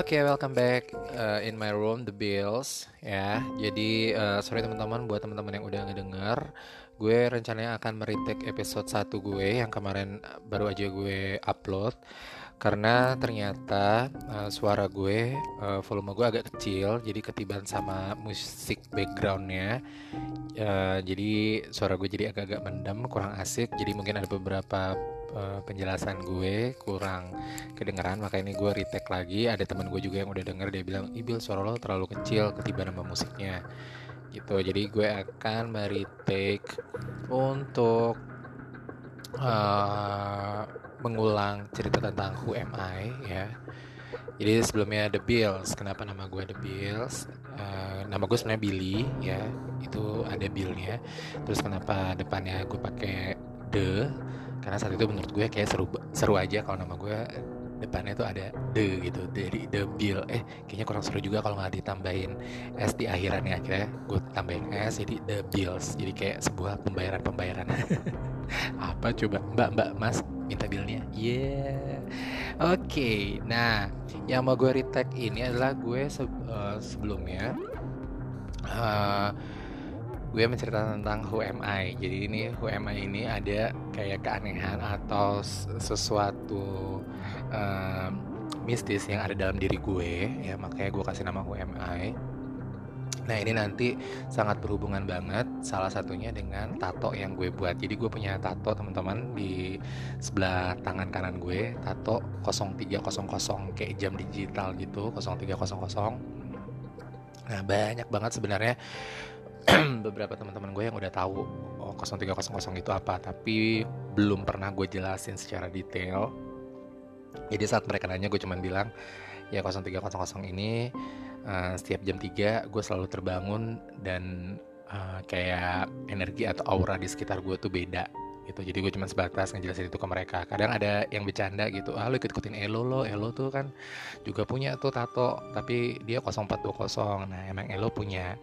Oke, okay, welcome back uh, in my room, The Bills. Ya, jadi uh, sorry teman-teman buat teman-teman yang udah ngedenger, gue rencananya akan meritek episode 1 gue yang kemarin baru aja gue upload. Karena ternyata uh, suara gue uh, volume gue agak kecil jadi ketiban sama musik backgroundnya. Uh, jadi suara gue jadi agak-agak mendem kurang asik. Jadi mungkin ada beberapa uh, penjelasan gue kurang kedengeran maka ini gue retake lagi ada teman gue juga yang udah denger dia bilang ibil suara lo terlalu kecil ketiban sama musiknya gitu jadi gue akan meretake untuk uh, mengulang cerita tentang Who Am I ya. Jadi sebelumnya The Bills. Kenapa nama gue The Bills? Uh, nama gue sebenarnya Billy ya. Itu ada Billnya. Terus kenapa depannya gue pakai The? Karena saat itu menurut gue kayak seru seru aja kalau nama gue depannya tuh ada the gitu dari the bill. Eh kayaknya kurang seru juga kalau nggak ditambahin s di akhirannya. Akhirnya gue tambahin s jadi the bills. Jadi kayak sebuah pembayaran pembayaran apa coba? Mbak mbak mas minta billnya? Yeah. Oke okay. nah yang mau gue retake ini adalah gue se uh, sebelumnya uh, gue menceritakan tentang Who Am I. Jadi ini Who Am I ini ada kayak keanehan atau sesuatu um, mistis yang ada dalam diri gue ya makanya gue kasih nama Who Am I. Nah ini nanti sangat berhubungan banget salah satunya dengan tato yang gue buat. Jadi gue punya tato teman-teman di sebelah tangan kanan gue, tato 0300 kayak jam digital gitu, 0300. Nah banyak banget sebenarnya beberapa teman-teman gue yang udah tahu oh 0300 itu apa, tapi belum pernah gue jelasin secara detail. Jadi saat mereka nanya gue cuman bilang ya 0300 ini uh, setiap jam 3 gue selalu terbangun dan uh, kayak energi atau aura di sekitar gue tuh beda gitu. Jadi gue cuma sebatas ngejelasin itu ke mereka. Kadang ada yang bercanda gitu ah lo ikut ikutin Elo lo Elo tuh kan juga punya tuh tato tapi dia 0420 nah emang Elo punya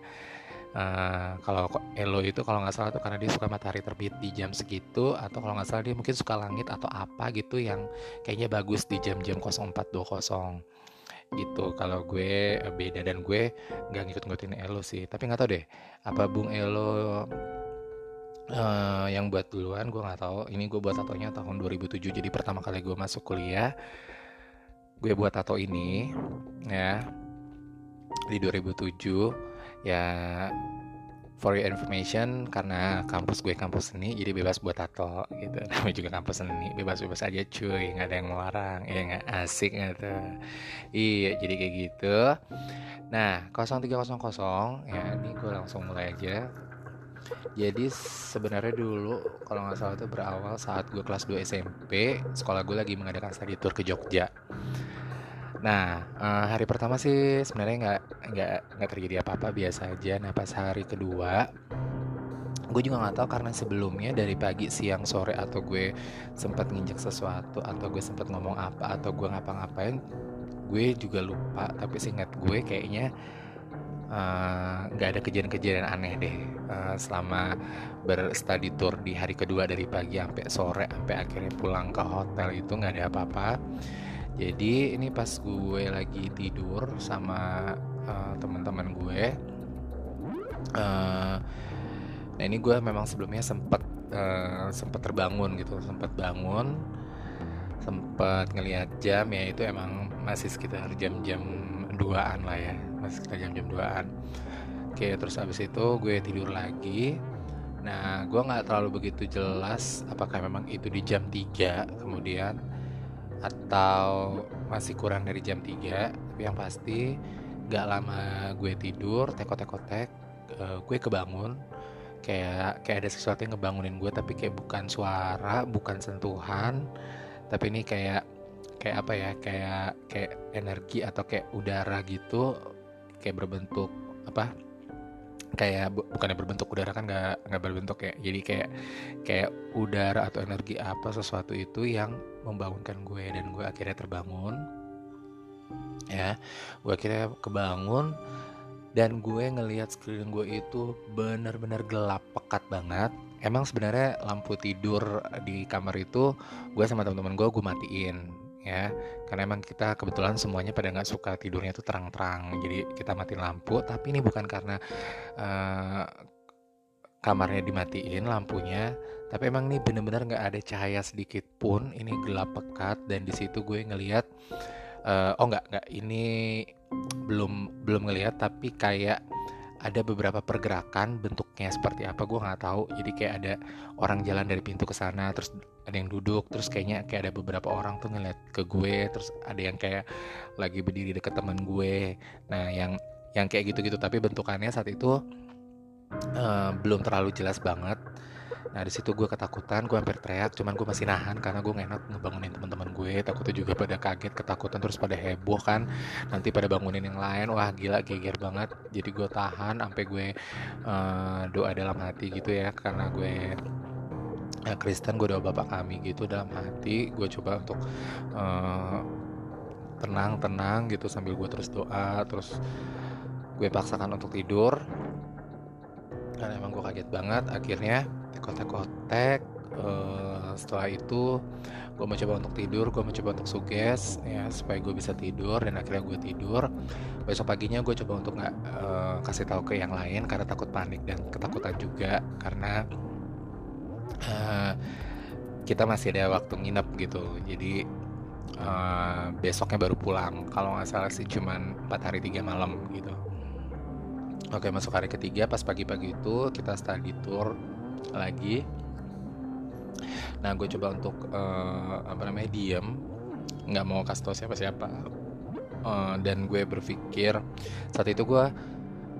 Uh, kalau Elo itu kalau nggak salah tuh karena dia suka matahari terbit di jam segitu atau kalau nggak salah dia mungkin suka langit atau apa gitu yang kayaknya bagus di jam-jam 0420 gitu. Kalau gue eh, beda. Dan gue nggak ngikut-ngikutin Elo sih. Tapi nggak tahu deh apa Bung Elo uh, yang buat duluan gue nggak tahu. Ini gue buat tatonya tahun 2007 jadi pertama kali gue masuk kuliah. Gue buat tato ini ya di 2007 ya for your information karena kampus gue kampus seni jadi bebas buat tato gitu. Namanya juga kampus seni bebas bebas aja cuy. Nggak ada yang melarang ya nggak? Asik gitu iya jadi kayak gitu. Nah 0300 ya ini gue langsung mulai aja. Jadi sebenarnya dulu kalau nggak salah itu berawal saat gue kelas 2 SMP sekolah gue lagi mengadakan study tour ke Jogja Nah, uh, hari pertama sih sebenarnya nggak nggak nggak terjadi apa-apa biasa aja. Nah, pas hari kedua, gue juga nggak tahu karena sebelumnya dari pagi, siang, sore atau gue sempat nginjek sesuatu atau gue sempat ngomong apa atau gue ngapa-ngapain, gue juga lupa. Tapi seingat gue kayaknya eh, nggak uh, ada kejadian-kejadian aneh deh uh, selama berstudy tour di hari kedua dari pagi sampai sore sampai akhirnya pulang ke hotel itu nggak ada apa-apa jadi ini pas gue lagi tidur sama uh, teman-teman gue uh, nah ini gue memang sebelumnya sempat uh, sempat terbangun gitu sempat bangun sempat ngelihat jam ya itu emang masih sekitar jam-jam duaan lah ya masih sekitar jam-jam duaan. Oke terus abis itu gue tidur lagi. Nah gue nggak terlalu begitu jelas apakah memang itu di jam 3 kemudian atau masih kurang dari jam 3 tapi yang pasti gak lama gue tidur teko-teko-tek uh, gue kebangun. Kayak kayak ada sesuatu yang ngebangunin gue tapi kayak bukan suara bukan sentuhan. Tapi ini kayak kayak apa ya kayak kayak energi atau kayak udara gitu kayak berbentuk apa kayak bu, bukannya berbentuk udara kan nggak nggak berbentuk ya. Jadi kayak kayak udara atau energi apa sesuatu itu yang membangunkan gue dan gue akhirnya terbangun ya. Gue akhirnya kebangun dan gue ngelihat sekeliling gue itu benar-benar gelap pekat banget. Emang sebenarnya lampu tidur di kamar itu gue sama teman-teman gue gue matiin ya. Karena emang kita kebetulan semuanya pada nggak suka tidurnya itu terang-terang. Jadi kita mati lampu tapi ini bukan karena uh, kamarnya dimatiin lampunya tapi emang nih bener-bener nggak ada cahaya sedikit pun ini gelap pekat dan di situ gue ngelihat uh, oh nggak nggak ini belum belum ngelihat tapi kayak ada beberapa pergerakan bentuknya seperti apa gue nggak tahu. Jadi kayak ada orang jalan dari pintu ke sana terus ada yang duduk terus kayaknya kayak ada beberapa orang tuh ngeliat ke gue terus ada yang kayak lagi berdiri deket teman gue. Nah yang yang kayak gitu-gitu tapi bentukannya saat itu uh, belum terlalu jelas banget Nah di situ gue ketakutan, gue hampir teriak, cuman gue masih nahan karena gue gak enak ngebangunin teman-teman gue. Takutnya juga pada kaget, ketakutan terus pada heboh kan. Nanti pada bangunin yang lain, wah gila geger banget. Jadi gue tahan sampai gue uh, doa dalam hati gitu ya, karena gue ya Kristen gue doa bapak kami gitu dalam hati. Gue coba untuk uh, tenang tenang gitu sambil gue terus doa, terus gue paksakan untuk tidur. Karena emang gue kaget banget. Akhirnya kotek-kotek uh, setelah itu gue mencoba untuk tidur gue mencoba untuk suges ya supaya gue bisa tidur dan akhirnya gue tidur. Besok paginya gue coba untuk nggak uh, kasih tahu ke yang lain karena takut panik dan ketakutan juga karena uh, kita masih ada waktu nginep gitu. Jadi uh, besoknya baru pulang. Kalau nggak salah sih cuman 4 hari 3 malam gitu Oke masuk hari ketiga pas pagi-pagi itu kita study tour lagi. Nah gue coba untuk uh, apa namanya diem. Nggak mau kasih tau siapa-siapa. Uh, dan gue berpikir saat itu gue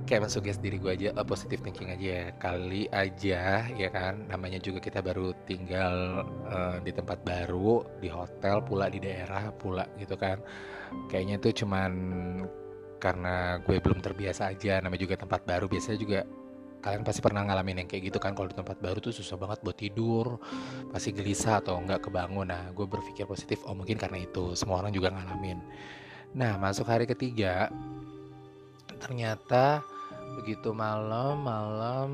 kayak mensuggest diri gue aja uh, positive thinking aja ya. Kali aja ya kan? Namanya juga kita baru tinggal uh, di tempat baru di hotel pula di daerah pula gitu kan. Kayaknya itu cuman karena gue belum terbiasa aja namanya juga tempat baru biasanya juga kalian pasti pernah ngalamin yang kayak gitu kan kalau di tempat baru tuh susah banget buat tidur pasti gelisah atau nggak kebangun. Nah gue berpikir positif oh mungkin karena itu semua orang juga ngalamin. Nah masuk hari ketiga ternyata begitu malam malam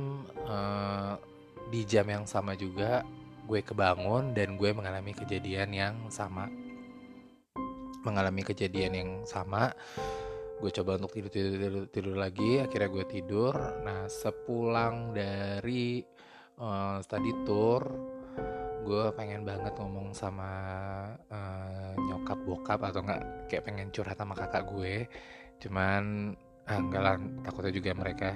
uh, di jam yang sama juga gue kebangun dan gue mengalami kejadian yang sama. Mengalami kejadian yang sama gue coba untuk tidur tidur tidur, tidur lagi akhirnya gue tidur. Nah sepulang dari uh, study tour gue pengen banget ngomong sama uh, nyokap bokap atau enggak kayak pengen curhat sama kakak gue. Cuman ah, enggak lah takutnya juga mereka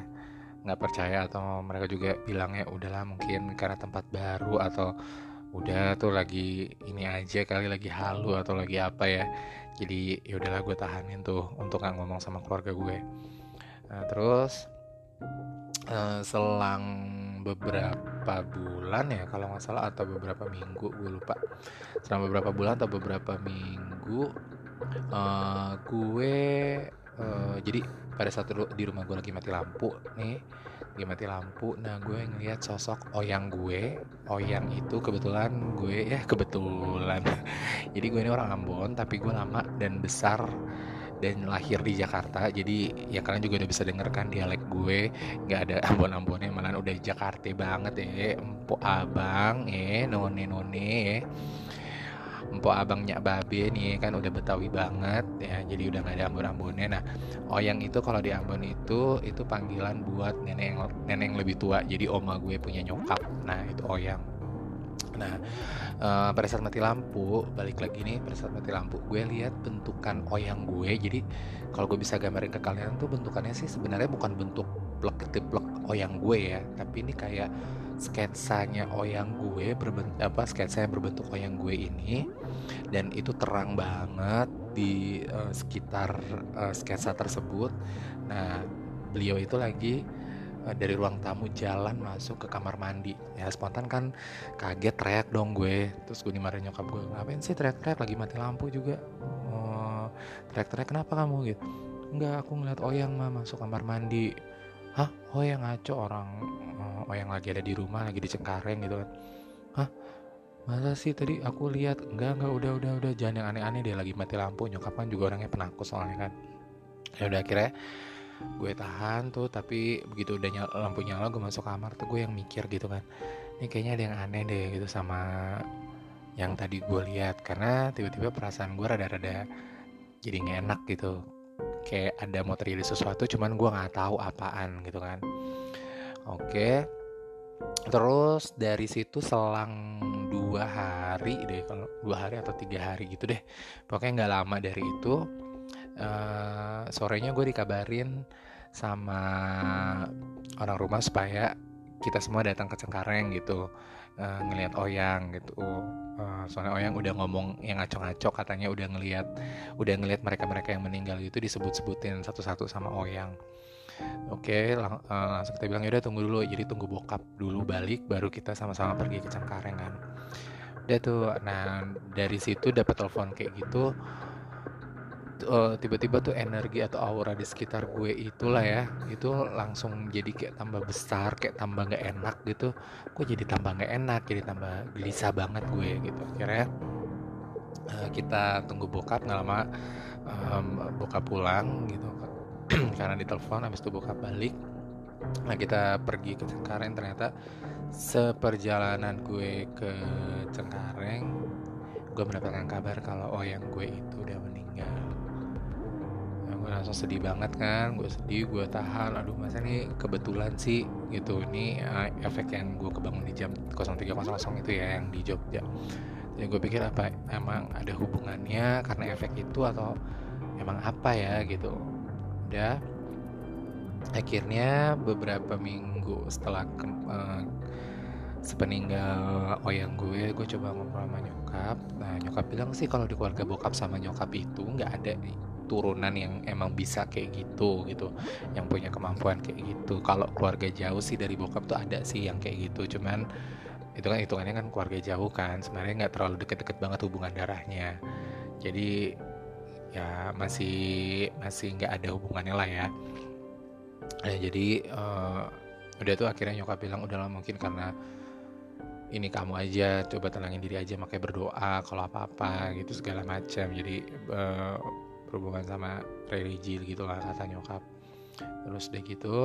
nggak percaya atau mereka juga bilangnya udahlah mungkin karena tempat baru atau udah tuh lagi ini aja kali lagi halu atau lagi apa ya. Jadi ya udahlah gue tahanin tuh untuk nggak ngomong sama keluarga gue. Nah, terus uh, selang beberapa bulan ya kalau nggak salah atau beberapa minggu gue lupa. Selang beberapa bulan atau beberapa minggu uh, gue uh, jadi pada saat di rumah gue lagi mati lampu nih dia mati lampu. Nah gue ngeliat sosok oyang gue. Oyang itu kebetulan gue ya kebetulan. Jadi gue ini orang Ambon tapi gue lama dan besar dan lahir di Jakarta. Jadi ya kalian juga udah bisa denger kan dialek gue. Nggak ada Ambon-Ambonnya malah udah Jakarta banget ya empuk abang eh none none eh empok abangnya babe nih kan udah betawi banget ya jadi udah gak ada ambon-ambonnya. Nah oyang itu kalau di Ambon itu itu panggilan buat nenek yang nenek yang lebih tua. Jadi oma gue punya nyokap. Nah itu oyang. Nah, uh, pada saat mati lampu, balik lagi nih, pada saat mati lampu, gue lihat bentukan oyang gue. Jadi, kalau gue bisa gambarin ke kalian tuh bentukannya sih sebenarnya bukan bentuk plek plek oyang gue ya, tapi ini kayak sketsanya oyang gue berbentuk apa sketsa yang berbentuk oyang gue ini dan itu terang banget di uh, sekitar uh, sketsa tersebut. Nah, beliau itu lagi uh, dari ruang tamu jalan masuk ke kamar mandi. Ya spontan kan kaget teriak dong gue. Terus gue dimarahin nyokap gue, ngapain sih teriak-teriak lagi mati lampu juga. Uh, teriak-teriak kenapa kamu gitu? Enggak, aku ngeliat Oyang mah masuk kamar mandi. Hah? Oh yang ngaco orang oh yang lagi ada di rumah lagi di Cengkareng gitu kan. Hah? Masa sih tadi aku lihat? Enggak enggak udah udah udah. Jangan yang aneh-aneh dia lagi mati lampu. Nyokap kan juga orangnya penakut soalnya kan. Ya udah akhirnya gue tahan tuh tapi begitu udah nyala, lampu nyala gue masuk kamar tuh gue yang mikir gitu kan. Ini kayaknya ada yang aneh deh gitu sama yang tadi gue lihat. Karena tiba-tiba perasaan gue rada-rada jadi nggak enak gitu. Kayak ada mau terjadi sesuatu cuman gue nggak tahu apaan gitu kan. Oke terus dari situ selang dua hari deh kalau dua hari atau tiga hari gitu deh. Pokoknya nggak lama dari itu uh, sorenya gue dikabarin sama orang rumah supaya kita semua datang ke Cengkareng gitu uh, ngelihat Oyang gitu. Uh, soalnya Oyang udah ngomong yang ngaco-ngaco katanya udah ngelihat udah ngelihat mereka-mereka yang meninggal itu disebut-sebutin satu-satu sama Oyang Oke, lang uh, langsung kita bilang ya udah tunggu dulu, jadi tunggu bokap dulu balik, baru kita sama-sama pergi ke Cengkareng kan. Udah tuh, nah dari situ dapat telepon kayak gitu, uh, tiba-tiba tuh energi atau aura di sekitar gue itulah ya itu langsung jadi kayak tambah besar kayak tambah nggak enak gitu. Gue jadi tambah nggak enak jadi tambah gelisah banget gue gitu. Akhirnya uh, kita tunggu bokap nggak lama um, bokap pulang gitu karena ditelepon habis itu bokap balik. Nah kita pergi ke Cengkareng ternyata. Seperjalanan gue ke Cengkareng gue mendapatkan kabar kalau oh yang gue itu udah meninggal. Gue langsung sedih banget kan gue sedih gue tahan. Aduh masa ini kebetulan sih? Gitu ini uh, efek yang gue kebangun di jam 03.00 itu ya yang di Jogja. Jadi gue pikir apa emang ada hubungannya karena efek itu atau emang apa ya gitu udah akhirnya beberapa minggu setelah uh, sepeninggal oyang gue gue coba ngobrol sama nyokap. Nah nyokap bilang sih kalau di keluarga bokap sama nyokap itu nggak ada turunan yang emang bisa kayak gitu gitu. Yang punya kemampuan kayak gitu. Kalau keluarga jauh sih dari bokap tuh ada sih yang kayak gitu. Cuman itu kan hitungannya kan keluarga jauh kan. Sebenarnya nggak terlalu deket-deket banget hubungan darahnya. Jadi ya masih masih nggak ada hubungannya lah ya. Nah, jadi uh, udah tuh akhirnya nyokap bilang udahlah mungkin karena ini kamu aja coba tenangin diri aja makanya berdoa kalau apa-apa gitu segala macam. Jadi uh, berhubungan sama religi gitu lah kata nyokap. Terus udah gitu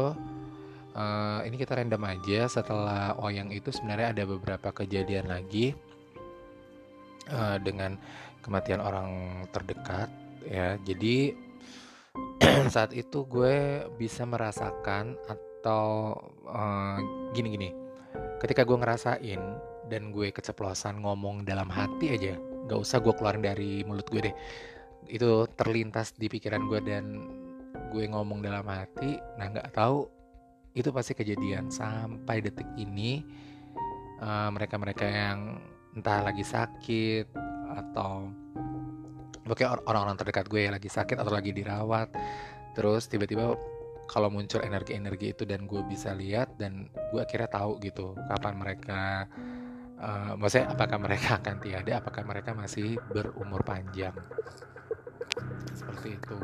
uh, ini kita random aja setelah oyang itu sebenarnya ada beberapa kejadian lagi uh, dengan kematian orang terdekat ya jadi saat itu gue bisa merasakan atau uh, gini-gini. Ketika gue ngerasain dan gue keceplosan ngomong dalam hati aja gak usah gue keluarin dari mulut gue deh. Itu terlintas di pikiran gue dan gue ngomong dalam hati. Nah nggak tahu itu pasti kejadian. Sampai detik ini uh, mereka-mereka yang entah lagi sakit atau oke orang-orang terdekat gue lagi sakit atau lagi dirawat. Terus tiba-tiba kalau muncul energi-energi itu dan gue bisa lihat dan gue akhirnya tahu gitu kapan mereka uh, maksudnya apakah mereka akan tiada apakah mereka masih berumur panjang. Seperti itu.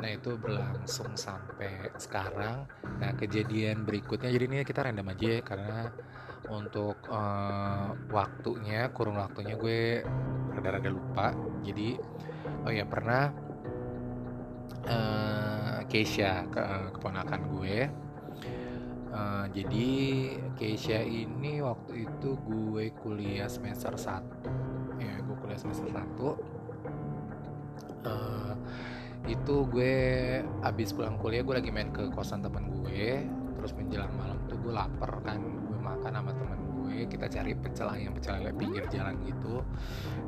Nah itu berlangsung sampai sekarang. Nah kejadian berikutnya jadi ini kita random aja ya, karena untuk uh, waktunya kurun waktunya gue rada-rada lupa. Jadi oh ya pernah uh, Keisha ke, keponakan gue. Uh, jadi Keisha ini waktu itu gue kuliah semester 1 ya gue kuliah semester 1 uh, itu gue abis pulang kuliah gue lagi main ke kosan temen gue. Terus menjelang malam tuh gue lapar kan makan sama temen gue kita cari pecel ayam pecel lele pinggir jalan gitu.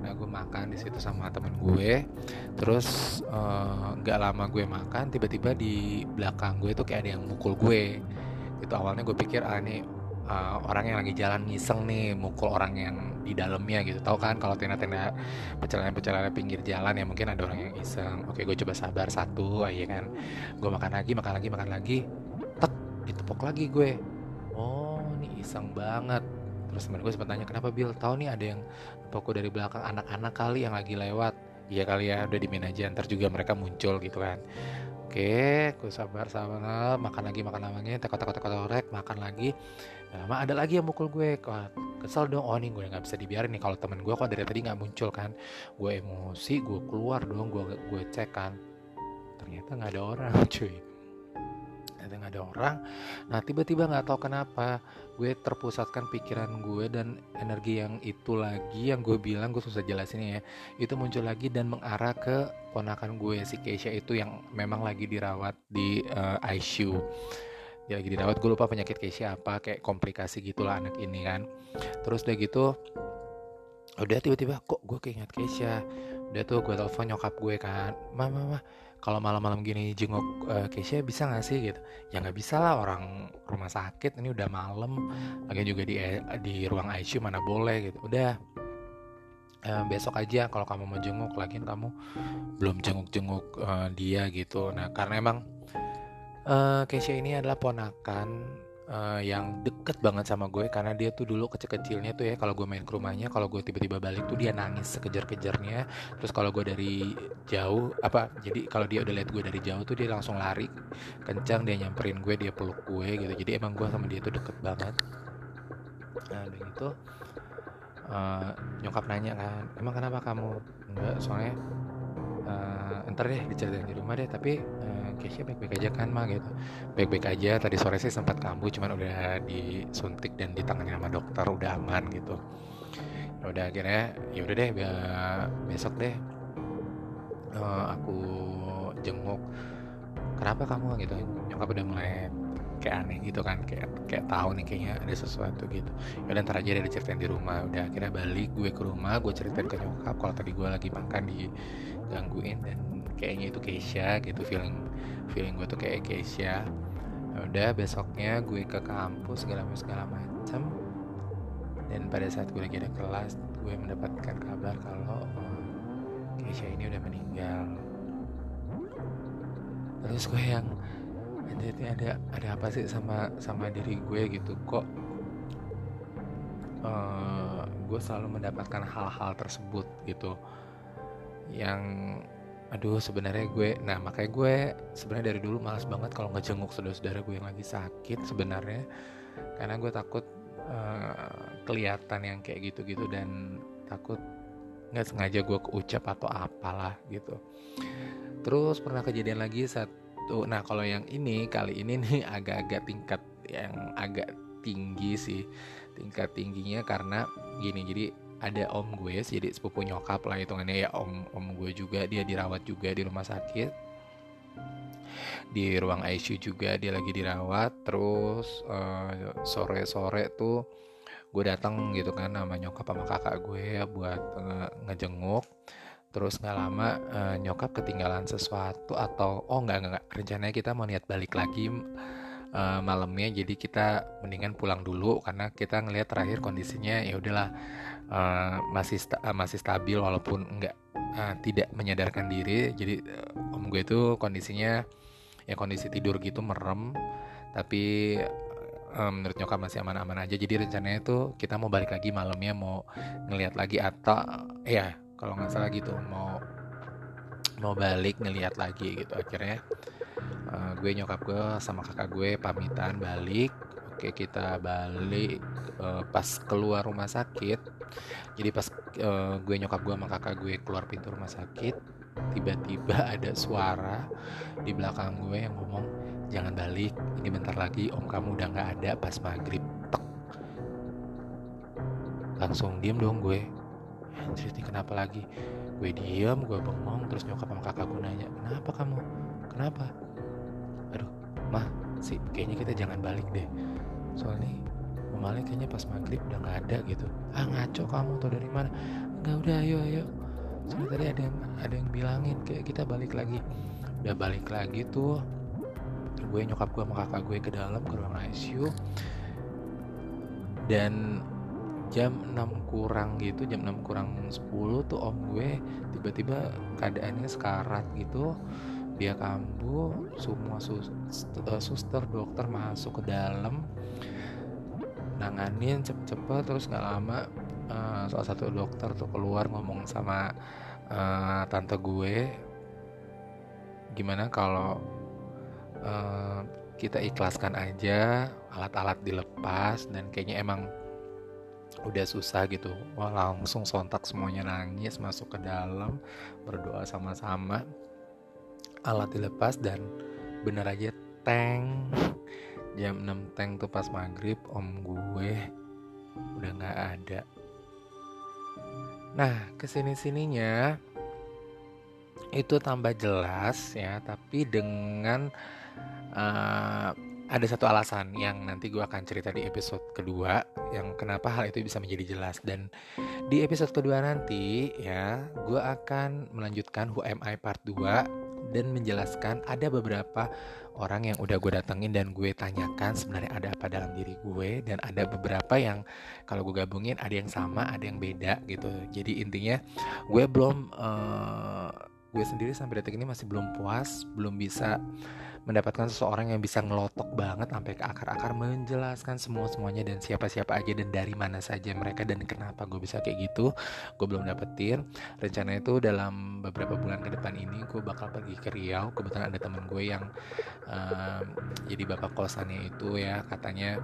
Nah gue makan di situ sama temen gue. Terus eh, nggak uh, lama gue makan tiba-tiba di belakang gue tuh kayak ada yang mukul gue. Itu awalnya gue pikir ah ini uh, orang yang lagi jalan ngiseng nih mukul orang yang di dalamnya gitu. Tahu kan kalau tenda-tenda pecelan-pecelan pinggir jalan ya mungkin ada orang yang iseng. Oke gue coba sabar satu aja kan. Gue makan lagi makan lagi makan lagi tek ditepok lagi gue ini iseng banget. Terus temen gue sempat tanya kenapa Bill tahu nih ada yang toko dari belakang anak-anak kali yang lagi lewat. Iya kali ya udah dimin aja ntar juga mereka muncul gitu kan. Oke gue sabar sabar makan lagi makan lagi tekot tekot tekot tekot makan lagi. Nah, ada lagi yang mukul gue. Kesel dong? Oh nih gue nggak bisa dibiarin nih. Kalau temen gue kok dari tadi nggak muncul kan. Gue emosi gue keluar dong gue gue cek kan. Ternyata nggak ada orang cuy. Ternyata nggak ada orang. Nah tiba-tiba nggak tahu kenapa gue terpusatkan pikiran gue dan energi yang itu lagi yang gue bilang gue susah jelasin ya itu muncul lagi dan mengarah ke ponakan gue si Keisha itu yang memang lagi dirawat di uh, eh, ICU dia lagi dirawat gue lupa penyakit Keisha apa kayak komplikasi gitulah anak ini kan. Terus udah gitu udah tiba-tiba kok gue keinget Keisha? Udah tuh gue telepon nyokap gue kan mama mama kalau malam-malam gini jenguk uh, Keisha bisa gak sih gitu? Ya nggak bisa lah orang rumah sakit ini udah malam. Lagi juga di di ruang ICU mana boleh gitu. Udah. Uh, besok aja kalau kamu mau jenguk lagi kamu belum jenguk-jenguk uh, dia gitu. Nah karena emang uh, Keisha ini adalah ponakan uh, yang deket banget sama gue karena dia tuh dulu kecil-kecilnya tuh ya kalau gue main ke rumahnya kalau gue tiba-tiba balik tuh dia nangis sekejar-kejarnya. Terus kalau gue dari jauh apa jadi kalau dia udah lihat gue dari jauh tuh dia langsung lari kencang dia nyamperin gue dia peluk gue gitu. Jadi emang gue sama dia tuh deket banget. Nah dan itu uh, nyokap nanya kan emang kenapa kamu enggak? Soalnya uh, ntar deh diceritain di rumah deh tapi uh, Keisha baik-baik aja kan mah gitu. Baik-baik aja tadi sore sih sempat kambuh cuman udah disuntik dan ditangani sama dokter udah aman gitu. Ya udah akhirnya ya udah deh besok deh uh, aku jenguk kenapa kamu? gitu. Nyokap udah mulai kayak aneh gitu kan kayak kayak tahu nih kayaknya ada sesuatu gitu. Ya ntar aja deh diceritain di rumah. Udah akhirnya balik gue ke rumah gue ceritain ke nyokap kalau tadi gue lagi makan digangguin dan kayaknya itu Keisha gitu feeling feeling gue tuh kayak Keisha. Ya udah besoknya gue ke kampus segala segala macam dan pada saat gue lagi ada kelas gue mendapatkan kabar kalau oh, Keisha ini udah meninggal. Terus gue yang ada ada ada apa sih sama sama diri gue gitu? Kok uh, gue selalu mendapatkan hal-hal tersebut gitu? Yang aduh sebenarnya gue nah makanya gue sebenarnya dari dulu malas banget kalau ngejenguk saudara-saudara gue yang lagi sakit sebenarnya. Karena gue takut uh, kelihatan yang kayak gitu-gitu dan takut nggak sengaja gue keucap atau apalah gitu. Terus pernah kejadian lagi saat tuh nah kalau yang ini kali ini nih agak-agak tingkat yang agak tinggi sih. Tingkat tingginya karena gini jadi ada om gue jadi sepupu nyokap lah hitungannya ya om om gue juga dia dirawat juga di rumah sakit. Di ruang ICU juga dia lagi dirawat terus uh, sore-sore tuh gue datang gitu kan sama nyokap sama kakak gue buat uh, ngejenguk. Terus nggak lama uh, nyokap ketinggalan sesuatu atau oh nggak nggak rencananya kita mau niat balik lagi uh, malamnya jadi kita mendingan pulang dulu karena kita ngelihat terakhir kondisinya ya udahlah uh, masih sta uh, masih stabil walaupun nggak uh, tidak menyadarkan diri. Jadi uh, om gue itu kondisinya ya kondisi tidur gitu merem tapi menurut nyokap masih aman-aman aja. Jadi rencananya itu kita mau balik lagi malamnya mau ngelihat lagi atau ya kalau nggak salah gitu mau mau balik ngeliat lagi gitu akhirnya uh, gue nyokap gue sama kakak gue pamitan balik. Oke kita balik uh, pas keluar rumah sakit. Jadi pas uh, gue nyokap gue sama kakak gue keluar pintu rumah sakit tiba-tiba ada suara di belakang gue yang ngomong jangan balik ini bentar lagi om kamu udah nggak ada pas maghrib. Tek. langsung diem dong gue. Anjir kenapa lagi? Gue diam gue bengong terus nyokap sama kakak gue nanya kenapa kamu? Kenapa mah sih kayaknya kita jangan balik deh. Soalnya Malik kayaknya pas maghrib udah nggak ada gitu. Ah ngaco kamu tau dari mana? Nggak udah ayo ayo. Soalnya tadi ada yang ada yang bilangin kayak kita balik lagi. Udah balik lagi tuh gue nyokap gue sama kakak gue ke dalam ke ruang ICU dan jam 6 kurang gitu jam 6 kurang 10 tuh om gue tiba-tiba keadaannya sekarat gitu dia kambuh semua sus eh, suster dokter masuk ke dalam nanganin cepet-cepet terus nggak lama uh, salah satu dokter tuh keluar ngomong sama uh, tante gue gimana kalau uh, kita ikhlaskan aja alat-alat dilepas dan kayaknya emang udah susah gitu. Wah langsung sontak semuanya nangis masuk ke dalam berdoa sama-sama alat dilepas dan bener aja teng. Jam 6 teng tuh pas maghrib om gue udah nggak ada. Nah ke sini sininya itu tambah jelas ya tapi dengan uh, ada satu alasan yang nanti gue akan cerita di episode kedua yang kenapa hal itu bisa menjadi jelas. Dan di episode kedua nanti ya gue akan melanjutkan Who Am I Part 2 dan menjelaskan ada beberapa orang yang udah gue datengin dan gue tanyakan sebenarnya ada apa dalam diri gue dan ada beberapa yang kalau gue gabungin ada yang sama ada yang beda gitu. Jadi intinya gue belum uh, gue sendiri sampai detik ini masih belum puas belum bisa mendapatkan seseorang yang bisa ngelotok banget sampai ke akar-akar menjelaskan semua semuanya dan siapa-siapa aja dan dari mana saja mereka dan kenapa gue bisa kayak gitu gue belum dapetin. Rencana itu dalam beberapa bulan ke depan ini gue bakal pergi ke Riau. Kebetulan ada temen gue yang um, jadi bapak kosannya itu ya katanya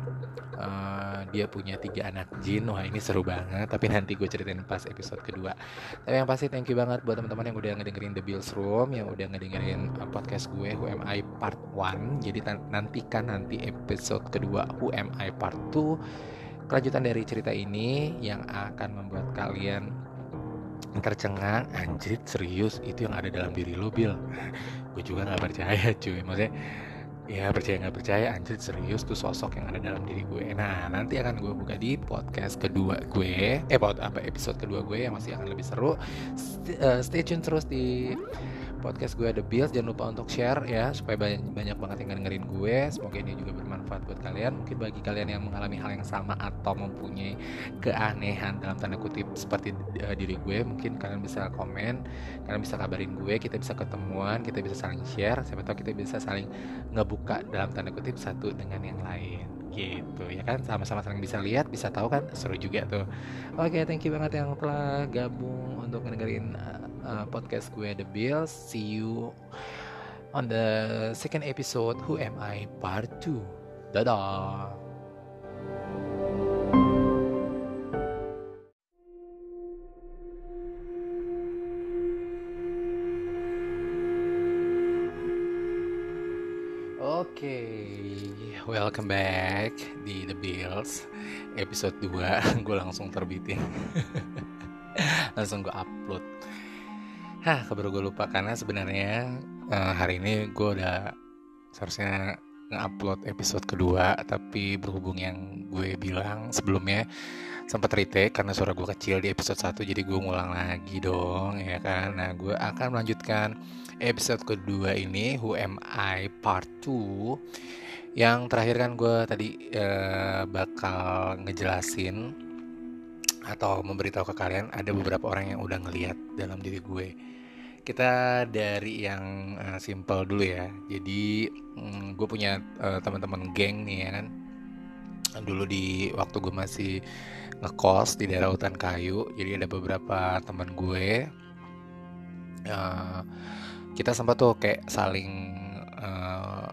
uh, dia punya tiga anak jin. Wah ini seru banget. Tapi nanti gue ceritain pas episode kedua. Tapi yang pasti thank you banget buat teman-teman yang udah ngedengerin The Bills Room yang udah ngedengerin uh, podcast gue Who Am I part 1 jadi nantikan nanti episode kedua Who Am I part 2 kelanjutan dari cerita ini yang akan membuat kalian tercengang. Anjir serius itu yang ada dalam diri lo Bill gue juga nggak percaya cuy. Maksudnya ya percaya nggak percaya anjir serius tuh sosok yang ada dalam diri gue. Nah nanti akan gue buka di podcast kedua gue eh apa episode kedua gue yang masih akan lebih seru. Eh, stay tune terus di podcast gue ada Bills jangan lupa untuk share ya supaya banyak banyak banget yang dengerin gue. Semoga ini juga bermanfaat buat kalian. Mungkin bagi kalian yang mengalami hal yang sama atau mempunyai keanehan dalam tanda kutip seperti uh, diri gue mungkin kalian bisa komen kalian bisa kabarin gue kita bisa ketemuan kita bisa saling share. Siapa tahu kita bisa saling ngebuka dalam tanda kutip satu dengan yang lain gitu ya kan sama-sama saling bisa lihat bisa tahu kan seru juga tuh oke okay, thank you banget yang telah gabung untuk ngedengerin uh, uh, podcast gue The Bills. See you on the second episode Who Am I Part 2. Dadah. Okay. welcome back di The Bills episode 2 Gue langsung terbitin. Langsung gue upload. Hah, keburu gue lupa karena sebenarnya uh, hari ini gue udah seharusnya nge-upload episode kedua tapi berhubung yang gue bilang sebelumnya sempat retake karena suara gue kecil di episode 1 jadi gue ngulang lagi dong ya kan? Nah gue akan melanjutkan episode kedua ini Who Am I Part 2 yang terakhir kan gue tadi uh, bakal ngejelasin atau memberitahu ke kalian ada beberapa orang yang udah ngeliat dalam diri gue kita dari yang uh, simple dulu ya. Jadi um, gue punya uh, teman-teman geng nih ya kan. Dulu di waktu gue masih ngekos di daerah hutan kayu. Jadi ada beberapa teman gue. Kita sempat tuh kayak saling uh,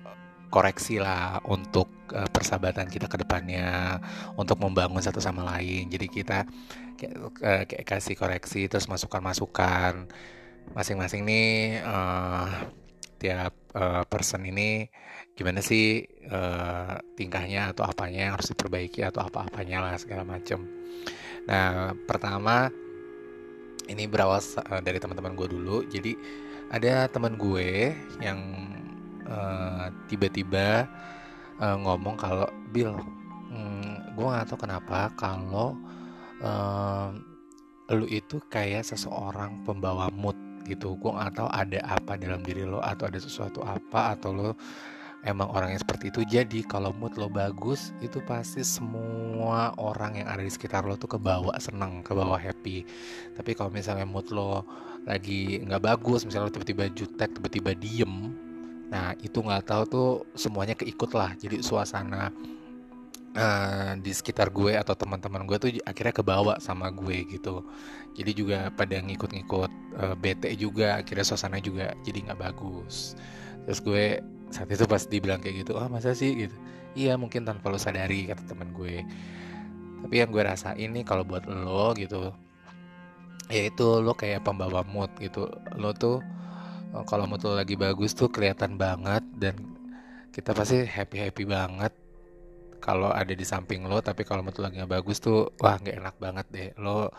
koreksi lah untuk uh, persahabatan kita ke depannya untuk membangun satu sama lain. Jadi kita kayak, uh, kayak kasih koreksi terus masukan-masukan masing-masing nih uh, tiap uh, person ini gimana sih uh, tingkahnya atau apanya yang harus diperbaiki atau apa-apanya lah segala macem. Nah pertama ini berawal dari teman-teman gue dulu. Jadi ada teman gue yang tiba tiba-tiba uh, ngomong kalau Bill, hmm, gue nggak tahu kenapa kalau uh, lu itu kayak seseorang pembawa mood gitu. Gue nggak tahu ada apa dalam diri lo atau ada sesuatu apa atau lo emang orang yang seperti itu. Jadi kalau mood lo bagus itu pasti semua orang yang ada di sekitar lo tuh kebawa seneng kebawa happy. Tapi kalau misalnya mood lo lagi nggak bagus misalnya tiba-tiba jutek tiba-tiba diem nah itu nggak tahu tuh semuanya keikut lah. Jadi suasana uh, di sekitar gue atau teman-teman gue tuh akhirnya kebawa sama gue gitu. Jadi juga pada ngikut-ngikut uh, bete juga akhirnya suasana juga jadi nggak bagus. Terus gue saat itu pas dibilang kayak gitu ah oh, masa sih? Gitu. Iya mungkin tanpa lo sadari kata teman gue. Tapi yang gue rasa ini kalau buat lo gitu ya itu lo kayak pembawa mood gitu. Lo tuh eh, kalau mood lo lagi bagus tuh kelihatan banget dan kita pasti happy happy banget kalau ada di samping lo. Tapi kalau mood lagi nggak bagus tuh wah nggak enak banget deh. Lo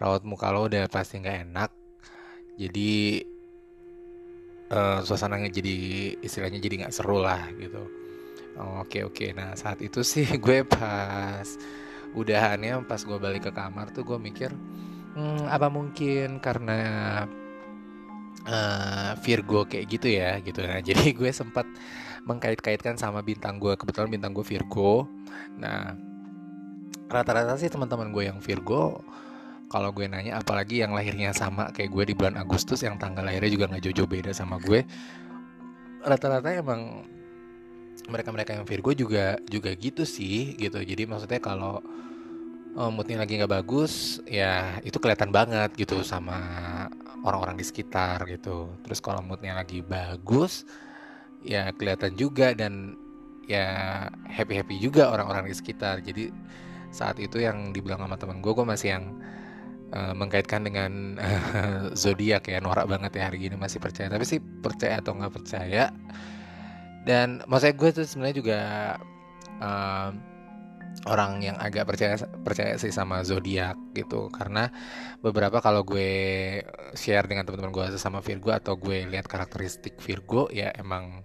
rawat muka lo udah pasti nggak enak. Jadi uh, suasananya jadi istilahnya jadi nggak seru lah gitu. Oh, oke oke. Nah saat itu sih gue pas udahannya pas gue balik ke kamar tuh gue mikir hmm, apa mungkin karena uh, Virgo kayak gitu ya? Gitu. Nah jadi gue sempat mengkait-kaitkan sama bintang gue. Kebetulan bintang gue Virgo. Nah rata-rata sih teman-teman gue yang Virgo kalau gue nanya apalagi yang lahirnya sama kayak gue di bulan Agustus yang tanggal lahirnya juga nggak jauh-jauh beda sama gue. Rata-rata emang mereka-mereka yang Virgo juga juga gitu sih gitu. Jadi maksudnya kalau oh, moodnya lagi nggak bagus ya itu kelihatan banget gitu sama orang-orang di sekitar gitu. Terus kalau moodnya lagi bagus ya kelihatan juga dan ya happy happy juga orang-orang di sekitar. Jadi saat itu yang dibilang sama teman gue gue masih yang uh, mengkaitkan dengan uh, zodiak ya norak banget ya hari ini masih percaya. Tapi sih percaya atau nggak percaya dan maksudnya gue tuh sebenarnya juga uh, orang yang agak percaya percaya sih sama zodiak gitu. Karena beberapa kalau gue share dengan teman-teman gue sama Virgo atau gue lihat karakteristik Virgo ya emang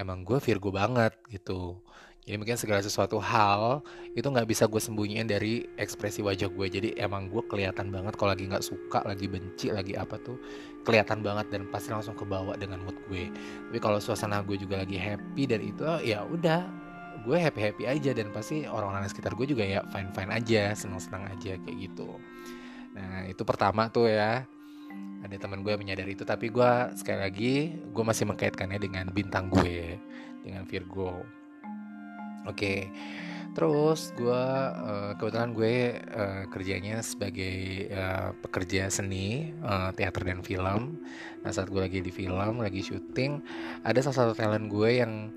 emang gue Virgo banget gitu jadi mungkin segala sesuatu hal itu nggak bisa gue sembunyiin dari ekspresi wajah gue jadi emang gue kelihatan banget kalau lagi nggak suka lagi benci lagi apa tuh kelihatan banget dan pasti langsung kebawa dengan mood gue. Tapi kalau suasana gue juga lagi happy dan itu ya udah gue happy happy aja dan pasti orang-orang sekitar gue juga ya fine fine aja senang senang aja kayak gitu. Nah itu pertama tuh ya. Ada teman gue menyadari itu tapi gue sekali lagi gue masih mengkaitkannya dengan bintang gue dengan Virgo Oke, terus gue uh, kebetulan gue uh, kerjanya sebagai uh, pekerja seni uh, teater dan film. Nah saat gue lagi di film, lagi syuting, ada salah satu talent gue yang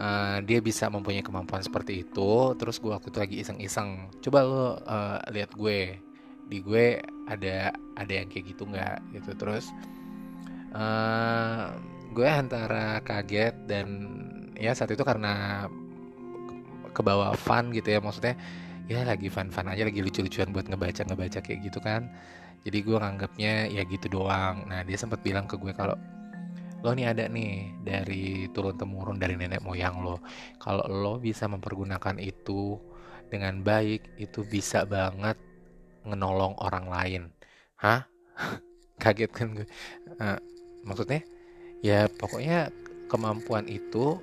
uh, dia bisa mempunyai kemampuan seperti itu. Terus gue waktu itu lagi iseng-iseng, coba lo uh, lihat gue, di gue ada ada yang kayak gitu nggak gitu. Terus uh, gue antara kaget dan ya saat itu karena ke bawah fun gitu ya. Maksudnya ya lagi fun-fun aja lagi lucu-lucuan buat ngebaca ngebaca kayak gitu kan. Jadi gue nganggapnya ya gitu doang. Nah dia sempat bilang ke gue kalau lo nih ada nih dari turun temurun dari nenek moyang lo. Kalau lo bisa mempergunakan itu dengan baik itu bisa banget ngenolong orang lain. Hah? Kaget kan gue. Uh, maksudnya ya pokoknya kemampuan itu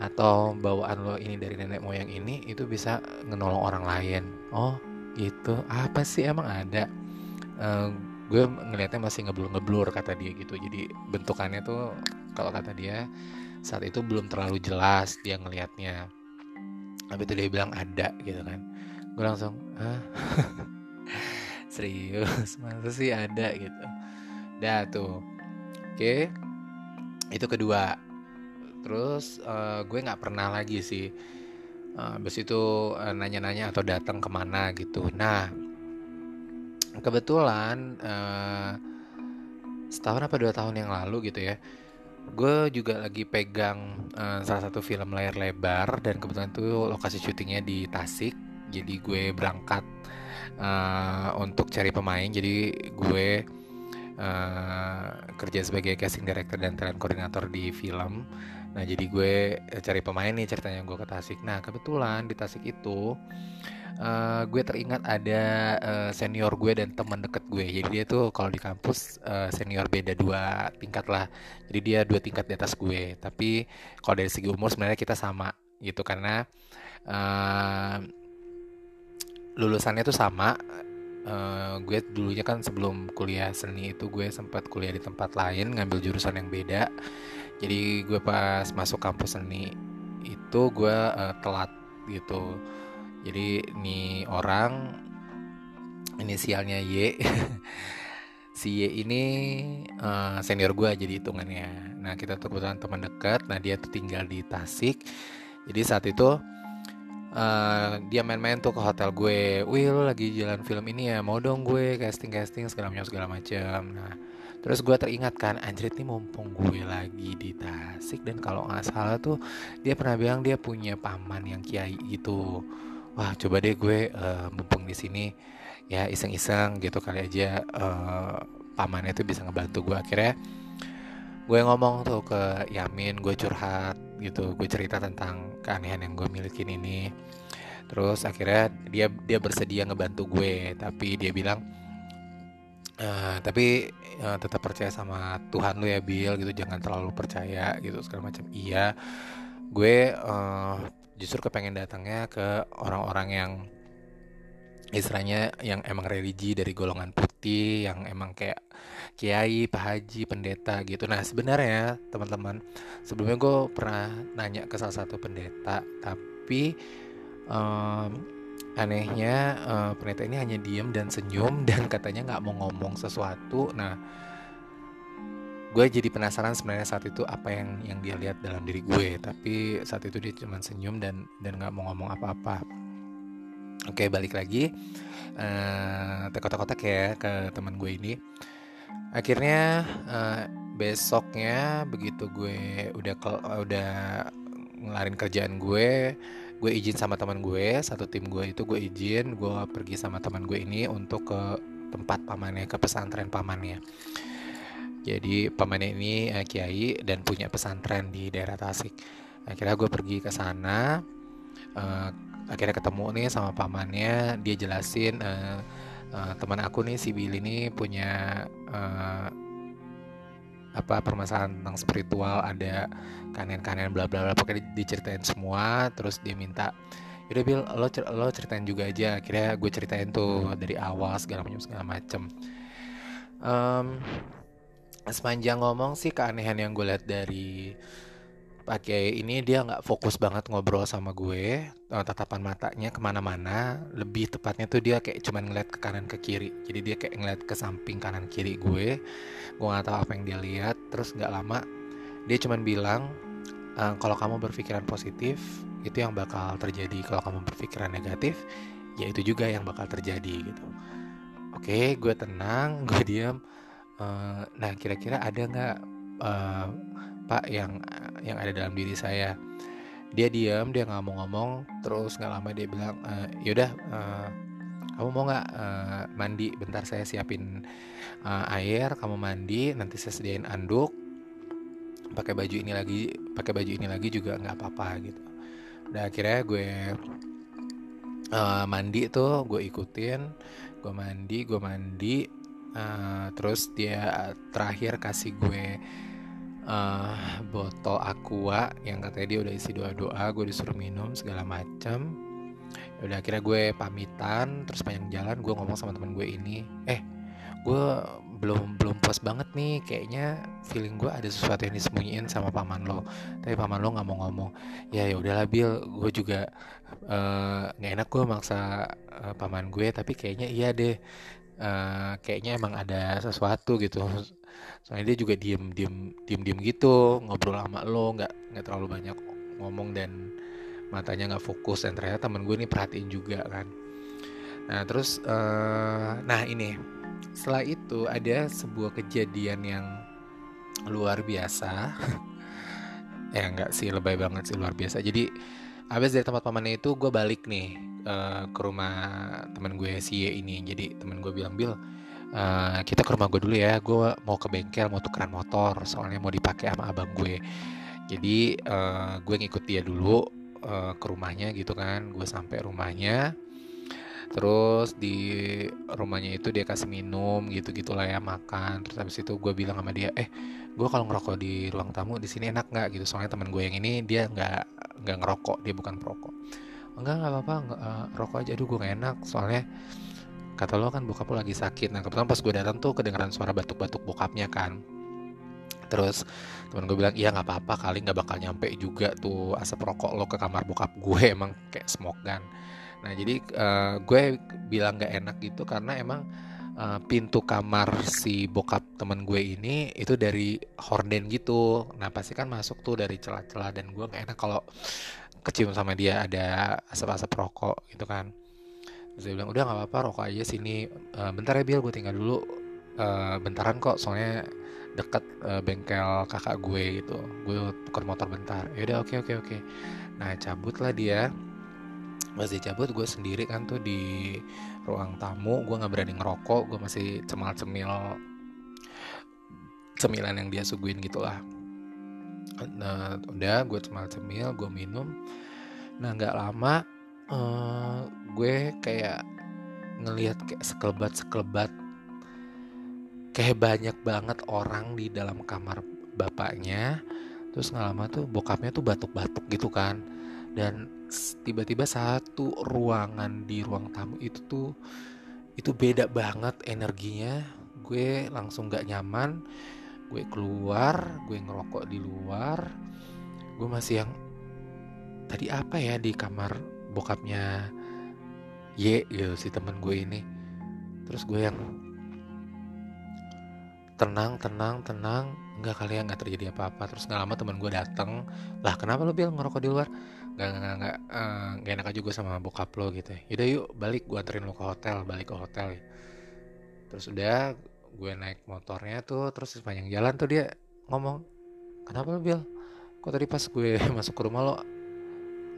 atau bawaan lo ini dari nenek moyang ini itu bisa ngenolong orang lain. Oh gitu. Apa sih? Emang ada? Uh, gue ngelihatnya masih ngeblur-ngeblur kata dia gitu. Jadi bentukannya tuh kalau kata dia saat itu belum terlalu jelas dia ngelihatnya tapi itu dia bilang ada gitu kan. Gue langsung ah serius? Masa sih ada? gitu. Dah tuh. Oke. Itu kedua terus uh, gue nggak pernah lagi sih uh, itu uh, nanya-nanya atau datang ke mana gitu. Nah kebetulan uh, setahun apa dua tahun yang lalu gitu ya gue juga lagi pegang uh, salah satu film layar lebar dan kebetulan itu lokasi syutingnya di Tasik. Jadi gue berangkat uh, untuk cari pemain. Jadi gue uh, kerja sebagai casting director dan talent koordinator di film Nah jadi gue eh, cari pemain nih ceritanya gue ke Tasik. Nah kebetulan di Tasik itu uh, gue teringat ada uh, senior gue dan teman deket gue. Jadi dia tuh kalau di kampus uh, senior beda dua tingkat lah. Jadi dia dua tingkat di atas gue. Tapi kalau dari segi umur sebenarnya kita sama gitu karena uh, lulusannya tuh sama. Uh, gue dulunya kan sebelum kuliah seni itu gue sempat kuliah di tempat lain ngambil jurusan yang beda jadi gue pas masuk kampus seni itu gue uh, telat gitu. Jadi nih orang inisialnya Y. Si Y ini uh, senior gue jadi hitungannya. Nah kita tuh kebetulan teman dekat. Nah dia tuh tinggal di Tasik. Jadi saat itu uh, dia main-main tuh ke hotel gue. Will lagi jalan film ini ya? Mau dong gue casting casting segala macam segala macam. Nah terus gue teringat kan anjrit nih mumpung gue lagi di Tasik dan kalau nggak salah tuh dia pernah bilang dia punya paman yang kiai gitu. Wah coba deh gue uh, mumpung di sini ya iseng-iseng gitu kali aja uh, pamannya itu bisa ngebantu gue akhirnya gue ngomong tuh ke Yamin gue curhat gitu gue cerita tentang keanehan yang gue milikin ini. Terus akhirnya dia dia bersedia ngebantu gue tapi dia bilang uh, tapi uh, tetap percaya sama Tuhan lu ya Bill gitu jangan terlalu percaya gitu segala macam iya gue uh, justru kepengen datangnya ke orang-orang yang istilahnya yang emang religi dari golongan putih yang emang kayak kiai, pak haji, pendeta gitu. Nah sebenarnya teman-teman sebelumnya gue pernah nanya ke salah satu pendeta, tapi um, anehnya uh, pendeta ini hanya diem dan senyum dan katanya nggak mau ngomong sesuatu. Nah gue jadi penasaran sebenarnya saat itu apa yang yang dia lihat dalam diri gue, tapi saat itu dia cuma senyum dan dan nggak mau ngomong apa-apa Oke balik lagi uh, eh, kotak-kotak ya ke teman gue ini. Akhirnya uh, besoknya begitu gue udah udah ngelarin kerjaan gue, gue izin sama teman gue satu tim gue itu gue izin gue pergi sama teman gue ini untuk ke tempat pamannya ke pesantren pamannya. Jadi pamannya ini uh, kiai dan punya pesantren di daerah Tasik. Akhirnya gue pergi ke sana. Uh, akhirnya ketemu nih sama pamannya dia jelasin uh, uh, teman aku nih si Billy ini punya uh, apa permasalahan tentang spiritual ada kanen-kanen bla bla bla pokoknya diceritain semua terus dia minta yaudah Bill lo cer lo ceritain juga aja. Akhirnya gue ceritain tuh dari awal segala macam segala macem. Um, sepanjang ngomong sih keanehan yang gue lihat dari pakai ini dia nggak fokus banget ngobrol sama gue uh, tatapan matanya ke mana-mana. Lebih tepatnya tuh dia kayak cuman ngeliat ke kanan ke kiri. Jadi dia kayak ngeliat ke samping kanan kiri gue. Gue nggak tahu apa yang dia lihat. Terus nggak lama dia cuman bilang uh, kalau kamu berpikiran positif itu yang bakal terjadi. Kalau kamu berpikiran negatif ya itu juga yang bakal terjadi gitu. Oke gue tenang gue diam uh, nah kira-kira ada nggak pak yang yang ada dalam diri saya. Dia diam dia nggak ngomong terus nggak lama dia bilang e, yaudah uh, kamu mau nggak uh, mandi? Bentar saya siapin uh, air kamu mandi nanti saya sediain anduk. Pakai baju ini lagi pakai baju ini lagi juga nggak apa-apa gitu. Udah akhirnya gue uh, mandi tuh gue ikutin gue mandi gue mandi uh, terus dia terakhir kasih gue uh, botol aqua yang katanya dia udah isi doa doa gue disuruh minum segala macam ya udah akhirnya gue pamitan terus panjang jalan gue ngomong sama teman gue ini eh gue belum belum puas banget nih kayaknya feeling gue ada sesuatu yang disembunyiin sama paman lo. Tapi paman lo nggak mau ngomong. Ya ya udahlah Bill gue juga eh, nggak uh, enak gue maksa uh, paman gue tapi kayaknya iya deh. Uh, kayaknya emang ada sesuatu gitu soalnya dia juga diem diem diem diem gitu ngobrol sama lo nggak nggak terlalu banyak ngomong dan matanya nggak fokus. Dan ternyata temen gue ini perhatiin juga kan. Nah terus uh, nah ini setelah itu ada sebuah kejadian yang luar biasa. Ya nggak sih lebay banget sih luar biasa. Jadi habis dari tempat pamannya itu gue balik nih uh, ke rumah temen gue si ini. Jadi temen gue bilang bil uh, kita ke rumah gue dulu ya. Gue mau ke bengkel mau tukeran motor. Soalnya mau dipakai sama abang gue. Jadi uh, gue ngikut dia dulu uh, ke rumahnya gitu kan. Gue sampai rumahnya. Terus di rumahnya itu dia kasih minum gitu gitulah ya makan. Terus habis itu gue bilang sama dia eh gue kalau ngerokok di ruang tamu di sini enak nggak? Gitu. Soalnya teman gue yang ini dia nggak nggak ngerokok. Dia bukan perokok. Enggak nggak apa-apa. Uh, rokok aja. Aduh gue gak enak. Soalnya kata lo kan bokap lo lagi sakit. Nah kebetulan pas gue datang tuh kedengaran suara batuk-batuk bokapnya kan. Terus temen gue bilang iya nggak apa-apa kali nggak bakal nyampe juga tuh asap rokok lo ke kamar bokap gue. Emang kayak smoke gun nah jadi uh, gue bilang nggak enak gitu karena emang uh, pintu kamar si bokap temen gue ini itu dari horden gitu. Nah pasti kan masuk tuh dari celah-celah dan gue nggak enak kalau kecium sama dia ada asap-asap rokok gitu kan terus bilang udah nggak apa-apa rokok aja sini. Uh, bentar ya Bill gue tinggal dulu. Uh, bentaran kok soalnya deket uh, bengkel kakak gue gitu. Gue tukar motor bentar. Ya udah oke okay, oke okay, oke. Okay. nah cabutlah dia. Masih cabut gue sendiri kan tuh di ruang tamu. Gue nggak berani ngerokok gue masih cemal cemil cemilan yang dia suguin gitulah. Nah udah gue cemal cemil gue minum. Nah nggak lama uh, gue kayak ngelihat kayak sekelebat sekelebat kayak banyak banget orang di dalam kamar bapaknya terus nggak lama tuh bokapnya tuh batuk-batuk gitu kan. Dan tiba-tiba satu ruangan di ruang tamu itu tuh itu beda banget energinya. Gue langsung gak nyaman gue keluar gue ngerokok di luar. Gue masih yang tadi apa ya di kamar bokapnya Y gitu si temen gue ini. Terus gue yang tenang tenang tenang. Nggak kalian nggak terjadi apa-apa. Terus nggak lama teman gue datang lah kenapa lo bilang ngerokok di luar? Nggak nggak nggak uh, gak enak juga sama bokap lo gitu ya. Yaudah yuk balik. Gue anterin lo ke hotel balik ke hotel ya. terus udah gue naik motornya tuh terus sepanjang jalan tuh dia ngomong kenapa lo bil? Kok tadi pas gue masuk ke rumah lo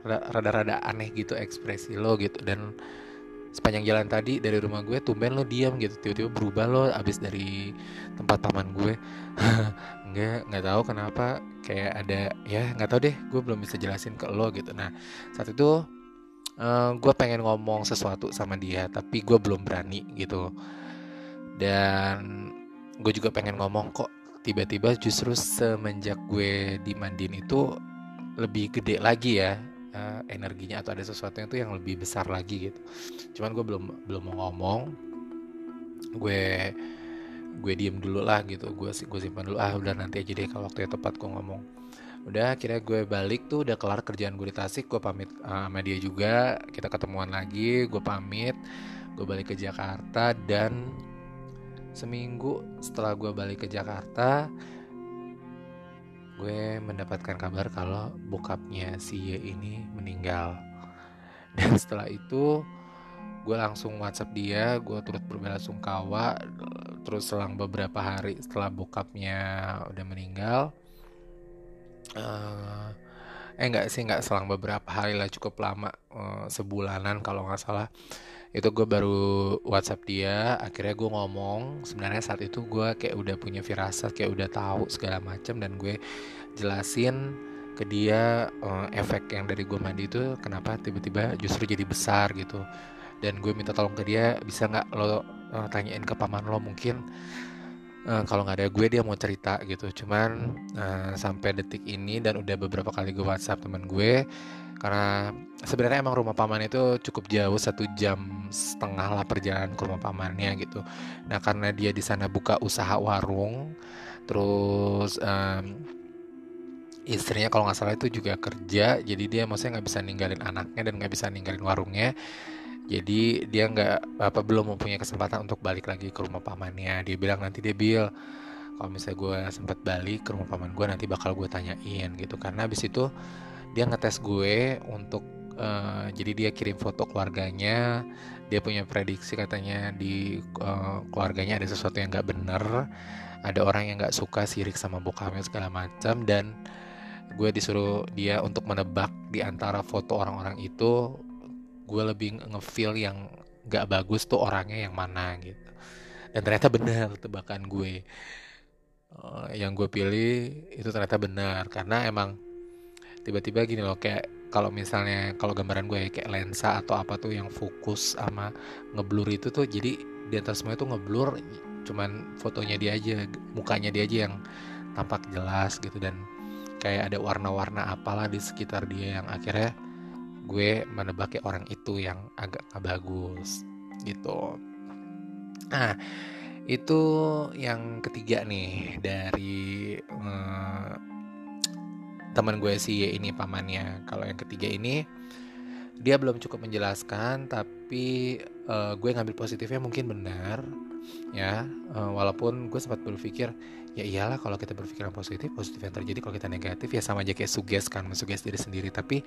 rada-rada aneh gitu ekspresi lo gitu. Dan sepanjang jalan tadi dari rumah gue tumben lo diam gitu. Tiba-tiba berubah lo abis dari tempat paman gue. Nggak nggak tahu kenapa kayak ada ya nggak tahu deh gue belum bisa jelasin ke lo gitu. Nah saat itu uh, gue pengen ngomong sesuatu sama dia tapi gue belum berani gitu. Dan gue juga pengen ngomong kok tiba-tiba justru semenjak gue dimandiin itu lebih gede lagi ya uh, energinya atau ada sesuatu yang tuh yang lebih besar lagi gitu. Cuman gue belum belum mau ngomong. Gue gue diem dulu lah gitu. Gue gue simpan dulu. Ah udah nanti aja deh kalau waktunya tepat gue ngomong. Udah akhirnya gue balik tuh udah kelar kerjaan gue di Tasik. Gue pamit uh, sama dia juga. Kita ketemuan lagi gue pamit. Gue balik ke Jakarta dan seminggu setelah gue balik ke Jakarta gue mendapatkan kabar kalau bokapnya si Y ini meninggal. Dan setelah itu gue langsung WhatsApp dia gue turut berbela sungkawa. Terus selang beberapa hari setelah bokapnya udah meninggal uh, eh enggak sih enggak selang beberapa hari lah cukup lama uh, sebulanan kalau nggak salah itu gue baru WhatsApp dia akhirnya gue ngomong sebenarnya saat itu gue kayak udah punya firasat kayak udah tahu segala macam dan gue jelasin ke dia uh, efek yang dari gue mandi itu kenapa tiba-tiba justru jadi besar gitu. Dan gue minta tolong ke dia bisa nggak lo uh, tanyain ke paman lo mungkin? Uh, kalau nggak ada gue dia mau cerita gitu. Cuman uh, sampai detik ini dan udah beberapa kali gue WhatsApp teman gue karena sebenarnya emang rumah paman itu cukup jauh satu jam setengah lah perjalanan ke rumah pamannya gitu. Nah karena dia di sana buka usaha warung terus um, istrinya kalau nggak salah itu juga kerja jadi dia maksudnya nggak bisa ninggalin anaknya dan nggak bisa ninggalin warungnya. Jadi dia nggak apa belum mempunyai kesempatan untuk balik lagi ke rumah pamannya. Dia bilang nanti dia bil kalau misalnya gue sempat balik ke rumah paman gue nanti bakal gue tanyain gitu. Karena abis itu dia ngetes gue untuk uh, jadi dia kirim foto keluarganya dia punya prediksi katanya di uh, keluarganya ada sesuatu yang nggak bener ada orang yang nggak suka sirik sama bokapnya segala macam dan gue disuruh dia untuk menebak di antara foto orang-orang itu gue lebih ngefeel yang nggak bagus tuh orangnya yang mana gitu. Dan ternyata benar tebakan gue. Uh, yang gue pilih itu ternyata benar karena emang tiba-tiba gini loh kayak kalau misalnya kalau gambaran gue ya, kayak lensa atau apa tuh yang fokus sama ngeblur itu tuh jadi di atas semua itu ngeblur cuman fotonya dia aja mukanya dia aja yang tampak jelas gitu dan kayak ada warna-warna apalah di sekitar dia yang akhirnya gue menebak kayak orang itu yang agak gak bagus gitu. Nah itu yang ketiga nih dari uh, teman gue si Y ini pamannya. Kalau yang ketiga ini dia belum cukup menjelaskan, tapi uh, gue ngambil positifnya mungkin benar, ya. Uh, walaupun gue sempat berpikir ya iyalah kalau kita berpikiran positif, positif yang terjadi kalau kita negatif ya sama aja kayak suges kan, mensuges diri sendiri. Tapi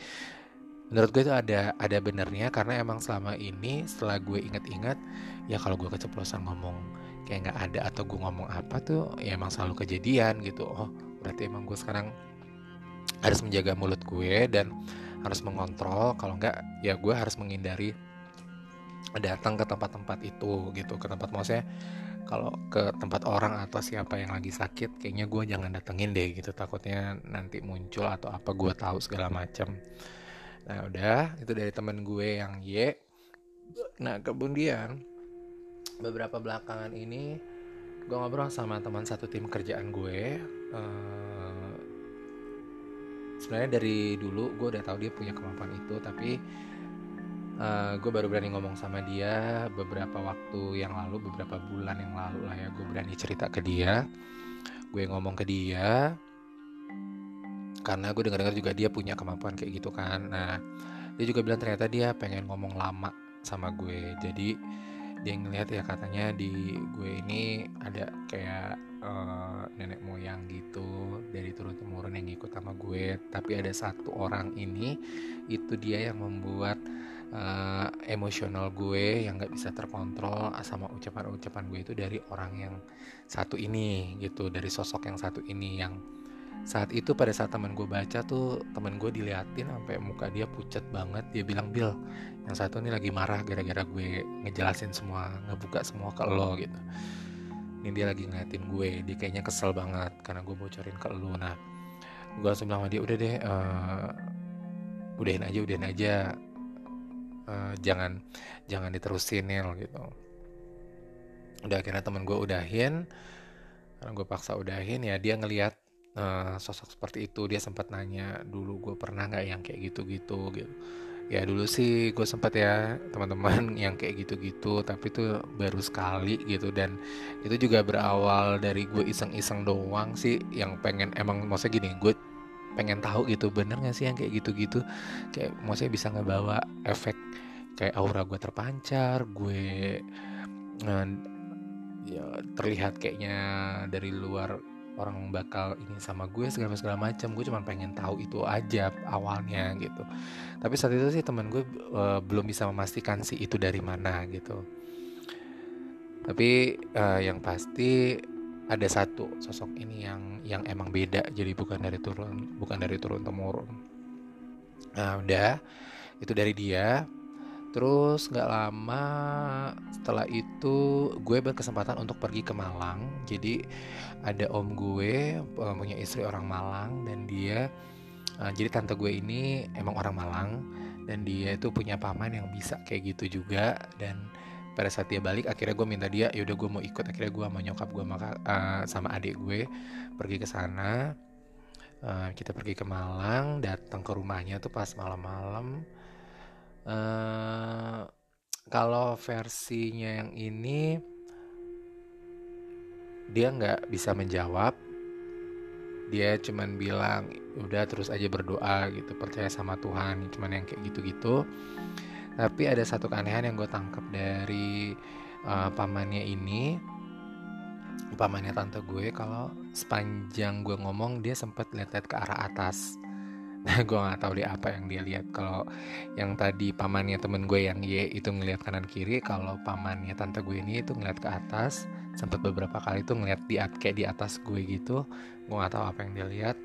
menurut gue itu ada ada benernya karena emang selama ini setelah gue inget-inget ya kalau gue keceplosan ngomong kayak nggak ada atau gue ngomong apa tuh ya emang selalu kejadian gitu oh berarti emang gue sekarang harus menjaga mulut gue dan harus mengontrol. Kalau nggak ya gue harus menghindari datang ke tempat-tempat itu gitu ke tempat maksudnya kalau ke tempat orang atau siapa yang lagi sakit kayaknya gue jangan datengin deh gitu takutnya nanti muncul atau apa gue tahu segala macam nah udah itu dari temen gue yang Y. Nah kemudian beberapa belakangan ini gue ngobrol sama teman satu tim kerjaan gue uh, sebenarnya dari dulu gue udah tahu dia punya kemampuan itu tapi uh, gue baru berani ngomong sama dia beberapa waktu yang lalu beberapa bulan yang lalu lah ya gue berani cerita ke dia. Gue ngomong ke dia karena gue dengar-dengar juga dia punya kemampuan kayak gitu kan. Nah dia juga bilang ternyata dia pengen ngomong lama sama gue. Jadi dia ngeliat ya katanya di gue ini ada kayak uh, nenek moyang gitu dari turun temurun yang ikut sama gue. Tapi ada satu orang ini itu dia yang membuat uh, emosional gue yang nggak bisa terkontrol sama ucapan-ucapan gue itu dari orang yang satu ini gitu dari sosok yang satu ini yang saat itu pada saat teman gue baca tuh teman gue diliatin sampai muka dia pucat banget. Dia bilang Bill yang satu ini lagi marah gara-gara gue ngejelasin semua ngebuka semua ke lo gitu. Ini dia lagi ngeliatin gue dia kayaknya kesel banget karena gue bocorin ke lo. Nah gue langsung bilang sama dia udah deh uh, udahin aja udahin aja. Uh, jangan jangan diterusin ya gitu. Udah akhirnya temen gue udahin. Karena gue paksa udahin ya dia ngeliat uh, sosok seperti itu dia sempat nanya dulu gue pernah nggak yang kayak gitu-gitu? Gitu. Ya dulu sih gue sempat ya teman-teman yang kayak gitu-gitu tapi itu baru sekali gitu. Dan itu juga berawal dari gue iseng-iseng doang sih yang pengen emang maksudnya gini gue pengen tahu gitu bener gak sih yang kayak gitu-gitu? Kayak maksudnya bisa ngebawa efek kayak aura gue terpancar gue uh, ya terlihat kayaknya dari luar orang bakal ini sama gue segala segala macam gue cuma pengen tahu itu aja awalnya gitu. Tapi saat itu sih teman gue uh, belum bisa memastikan sih itu dari mana gitu. Tapi uh, yang pasti ada satu sosok ini yang yang emang beda. Jadi bukan dari turun bukan dari turun temurun. Nah udah itu dari dia Terus nggak lama setelah itu gue berkesempatan untuk pergi ke Malang. Jadi ada om gue eh, punya istri orang Malang dan dia uh, jadi tante gue ini emang orang Malang dan dia itu punya paman yang bisa kayak gitu juga dan pada saat dia balik akhirnya gue minta dia yaudah gue mau ikut. Akhirnya gue mau nyokap gue maka, uh, sama adik gue pergi ke sana. Uh, kita pergi ke Malang datang ke rumahnya tuh pas malam-malam Uh, kalau versinya yang ini dia nggak bisa menjawab. Dia cuman bilang udah terus aja berdoa gitu percaya sama Tuhan cuman yang kayak gitu-gitu. Tapi ada satu keanehan yang gue tangkap dari uh, pamannya ini. Pamannya tante gue kalau sepanjang gue ngomong dia sempat lihat-lihat ke arah atas Nah, gue nggak tahu deh apa yang dia lihat. Kalau yang tadi pamannya temen gue yang Y itu ngelihat kanan kiri, kalau pamannya tante gue ini itu ngeliat ke atas. Sempat beberapa kali tuh ngeliat di kayak di atas gue gitu. Gue nggak tahu apa yang dia lihat.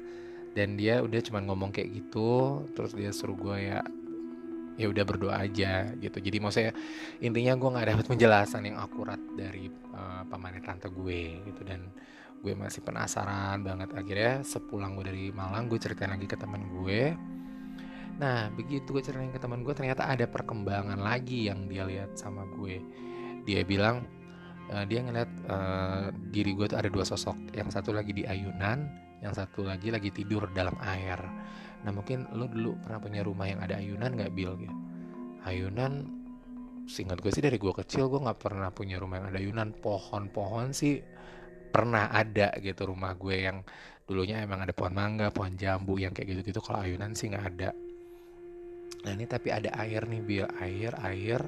Dan dia udah cuman ngomong kayak gitu, terus dia suruh gue ya ya udah berdoa aja gitu. Jadi maksudnya intinya gue nggak dapat penjelasan yang akurat dari uh, pamannya tante gue gitu dan gue masih penasaran banget. Akhirnya sepulang gue dari Malang gue ceritain lagi ke teman gue. Nah begitu gue ceritain ke teman gue ternyata ada perkembangan lagi yang dia lihat sama gue. Dia bilang uh, dia ngeliat uh, diri gue tuh ada dua sosok. Yang satu lagi di ayunan yang satu lagi lagi tidur dalam air. Nah mungkin lo dulu pernah punya rumah yang ada ayunan nggak Bill gitu. Ayunan singkat gue sih dari gue kecil gue nggak pernah punya rumah yang ada ayunan. Pohon-pohon sih pernah ada gitu rumah gue yang dulunya emang ada pohon mangga, pohon jambu yang kayak gitu-gitu. Kalau ayunan sih nggak ada. Nah ini tapi ada air nih biar air air.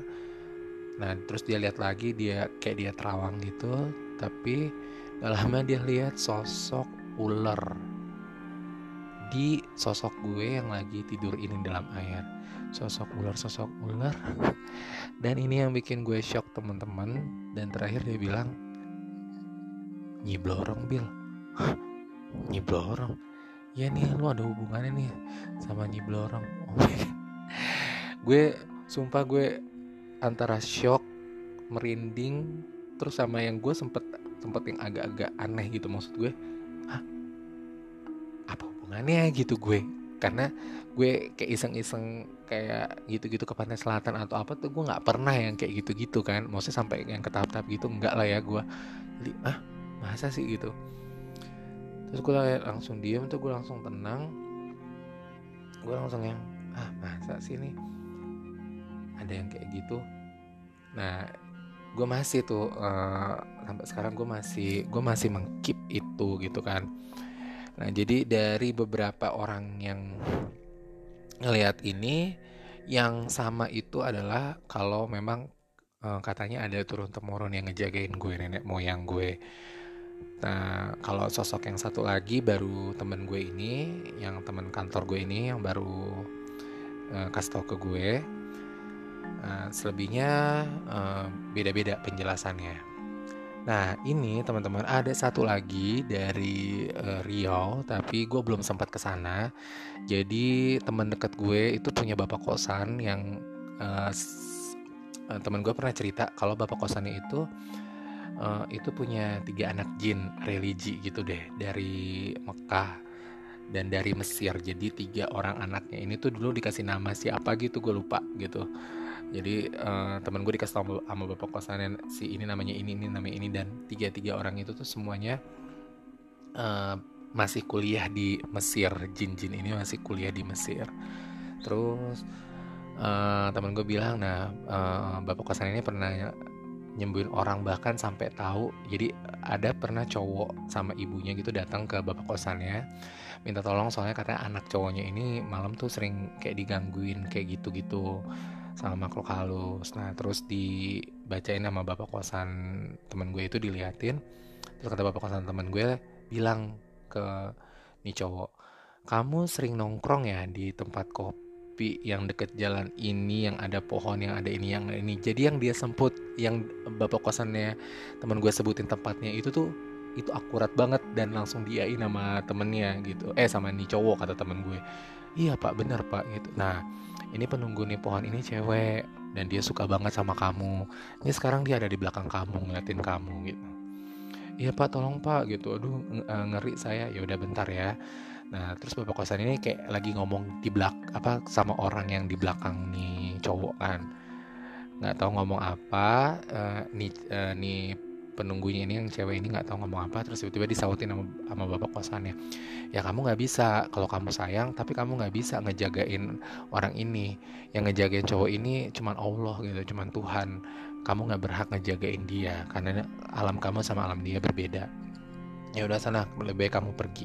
Nah terus dia lihat lagi dia kayak dia terawang gitu. Tapi gak lama dia lihat sosok ular di sosok gue yang lagi tidur ini dalam air. sosok ular sosok ular dan ini yang bikin gue shock teman-teman dan terakhir dia bilang nyiblorong bil. Nyiblorong ya nih lu ada hubungannya nih sama nyiblorong oh gue sumpah gue antara shock merinding terus sama yang gue sempet sempet yang agak-agak aneh gitu maksud gue. Hah? apa hubungannya gitu gue? Karena gue kayak iseng-iseng kayak gitu-gitu ke pantai selatan atau apa tuh gue nggak pernah yang kayak gitu-gitu kan. Maksudnya sampai yang ke tahap-tahap gitu enggak lah ya gue. Ah masa sih? gitu. Terus gue langsung diem tuh gue langsung tenang. Gue langsung yang ah masa sih nih ada yang kayak gitu. Nah gue masih tuh uh, sampai sekarang gue masih gue masih mengkip itu gitu kan. Nah, jadi dari beberapa orang yang ngelihat ini yang sama itu adalah kalau memang uh, katanya ada turun temurun yang ngejagain gue nenek moyang gue. Nah, kalau sosok yang satu lagi baru temen gue ini, yang temen kantor gue ini yang baru uh, kasih tau ke gue. Uh, selebihnya beda-beda uh, penjelasannya. Nah ini teman-teman ada satu lagi dari uh, Riau tapi gue belum sempat ke sana. Jadi teman dekat gue itu punya bapak kosan yang uh, teman gue pernah cerita kalau bapak kosannya itu uh, itu punya tiga anak jin religi gitu deh dari Mekah dan dari Mesir. Jadi tiga orang anaknya ini tuh dulu dikasih nama siapa gitu gue lupa gitu. Jadi uh, temen gue dikasih tahu sama bapak kosannya si ini namanya ini ini namanya ini dan tiga tiga orang itu tuh semuanya uh, masih kuliah di Mesir. Jin-jin ini masih kuliah di Mesir. Terus uh, temen gue bilang nah uh, bapak kosan ini pernah nyembuhin orang bahkan sampai tahu. Jadi ada pernah cowok sama ibunya gitu datang ke bapak kosannya minta tolong soalnya katanya anak cowoknya ini malam tuh sering kayak digangguin kayak gitu-gitu sama makhluk halus. Nah terus dibacain sama bapak kosan temen gue itu diliatin. Terus kata bapak kosan temen gue bilang ke nih cowok kamu sering nongkrong ya di tempat kopi yang deket jalan ini yang ada pohon yang ada ini yang ini. Jadi yang dia semput yang bapak kosannya temen gue sebutin tempatnya itu tuh itu akurat banget dan langsung diain sama temennya gitu. Eh sama nih cowok kata temen gue. Iya pak bener pak gitu. Nah ini penunggu nih pohon ini cewek dan dia suka banget sama kamu. Ini sekarang dia ada di belakang kamu ngeliatin kamu gitu. Iya pak tolong pak gitu. Aduh eh, ngeri saya. Ya udah bentar ya nah terus bapak kosan ini kayak lagi ngomong di belak apa sama orang yang di belakang nih cowok kan. Nggak tahu ngomong apa uh, nih uh, nih penunggunya ini yang cewek ini nggak tahu ngomong apa terus tiba-tiba disautin sama, sama bapak kosannya. Ya kamu nggak bisa. Kalau kamu sayang tapi kamu nggak bisa ngejagain orang ini. Yang ngejagain cowok ini cuman Allah gitu cuman Tuhan. Kamu nggak berhak ngejagain dia karena alam kamu sama alam dia berbeda ya udah sana lebih baik kamu pergi.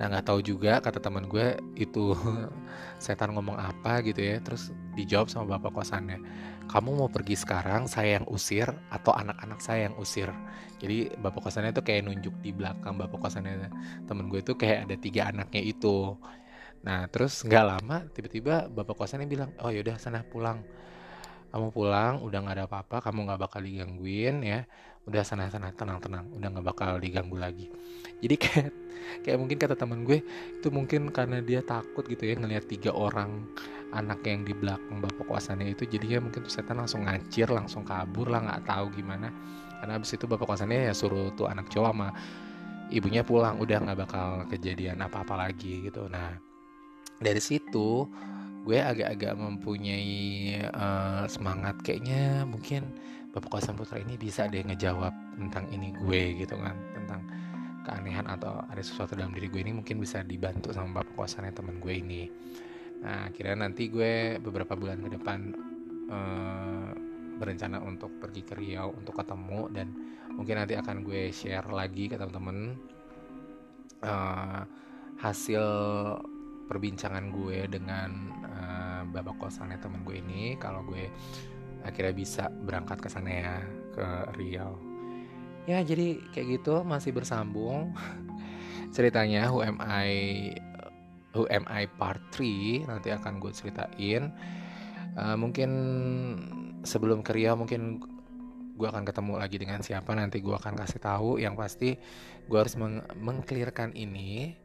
Nah nggak tahu juga kata teman gue itu setan ngomong apa gitu ya terus dijawab sama bapak kosannya. Kamu mau pergi sekarang saya yang usir atau anak-anak saya yang usir? Jadi bapak kosannya itu kayak nunjuk di belakang bapak kosannya. Temen gue itu kayak ada tiga anaknya itu. Nah terus nggak lama tiba-tiba bapak kosannya bilang oh yaudah sana pulang. Kamu pulang udah nggak ada apa-apa kamu nggak bakal digangguin ya udah sana sana. Tenang tenang. Udah nggak bakal diganggu lagi. Jadi kayak kayak mungkin kata teman gue itu mungkin karena dia takut gitu ya ngelihat tiga orang anak yang di belakang bapak kuasanya itu jadinya mungkin tuh setan langsung ngacir langsung kabur lah nggak tahu gimana. Karena abis itu bapak kuasanya ya suruh tuh anak cowok sama ibunya pulang udah nggak bakal kejadian apa-apa lagi gitu. Nah dari situ gue agak-agak mempunyai uh, semangat kayaknya mungkin Bapak Kosan Putra ini bisa deh ngejawab tentang ini gue gitu kan tentang keanehan atau ada sesuatu dalam diri gue ini mungkin bisa dibantu sama Bapak Kosannya teman gue ini. Nah kira nanti gue beberapa bulan ke depan uh, berencana untuk pergi ke Riau untuk ketemu dan mungkin nanti akan gue share lagi ke teman-teman uh, hasil perbincangan gue dengan uh, bapak kosannya temen gue ini. Kalau gue akhirnya bisa berangkat ke sana ya ke Riau. Ya jadi kayak gitu masih bersambung. Ceritanya Who Am I Who Am I Part 3 nanti akan gue ceritain. Uh, mungkin sebelum ke Riau mungkin gue akan ketemu lagi dengan siapa nanti gue akan kasih tahu. Yang pasti gue harus meng mengklirkan ini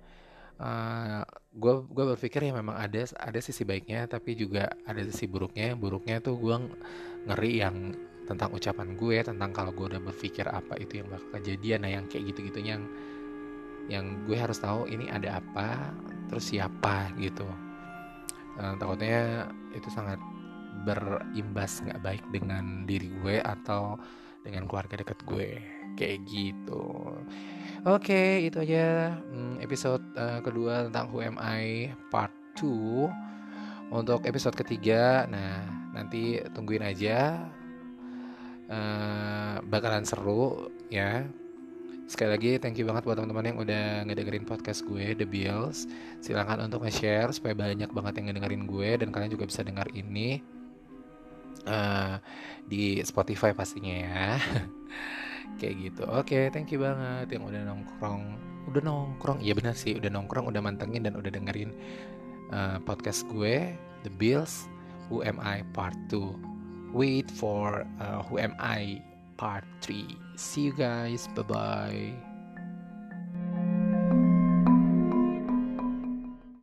uh, gue gue berpikir ya memang ada ada sisi baiknya tapi juga ada sisi buruknya. Buruknya tuh gue ngeri yang tentang ucapan gue tentang kalau gue udah berpikir apa itu yang bakal kejadian. Nah yang kayak gitu gitunya yang yang gue harus tahu ini ada apa terus siapa gitu. Uh, takutnya itu sangat berimbas nggak baik dengan diri gue atau dengan keluarga dekat gue. Kayak gitu oke itu aja hmm, episode uh, kedua tentang Who Am I Part 2 untuk episode ketiga nah nanti tungguin aja. Uh, bakalan seru ya. Sekali lagi thank you banget buat teman-teman yang udah ngedengerin podcast gue The Bills. Silahkan untuk nge-share supaya banyak banget yang ngedengerin gue dan kalian juga bisa dengar ini uh, di Spotify pastinya ya kayak gitu oke okay, thank you banget yang udah nongkrong udah nongkrong iya benar sih udah nongkrong udah mantengin dan udah dengerin uh, podcast gue The Bills Who Am I Part 2 wait for uh, Who Am I Part 3. See you guys. Bye bye.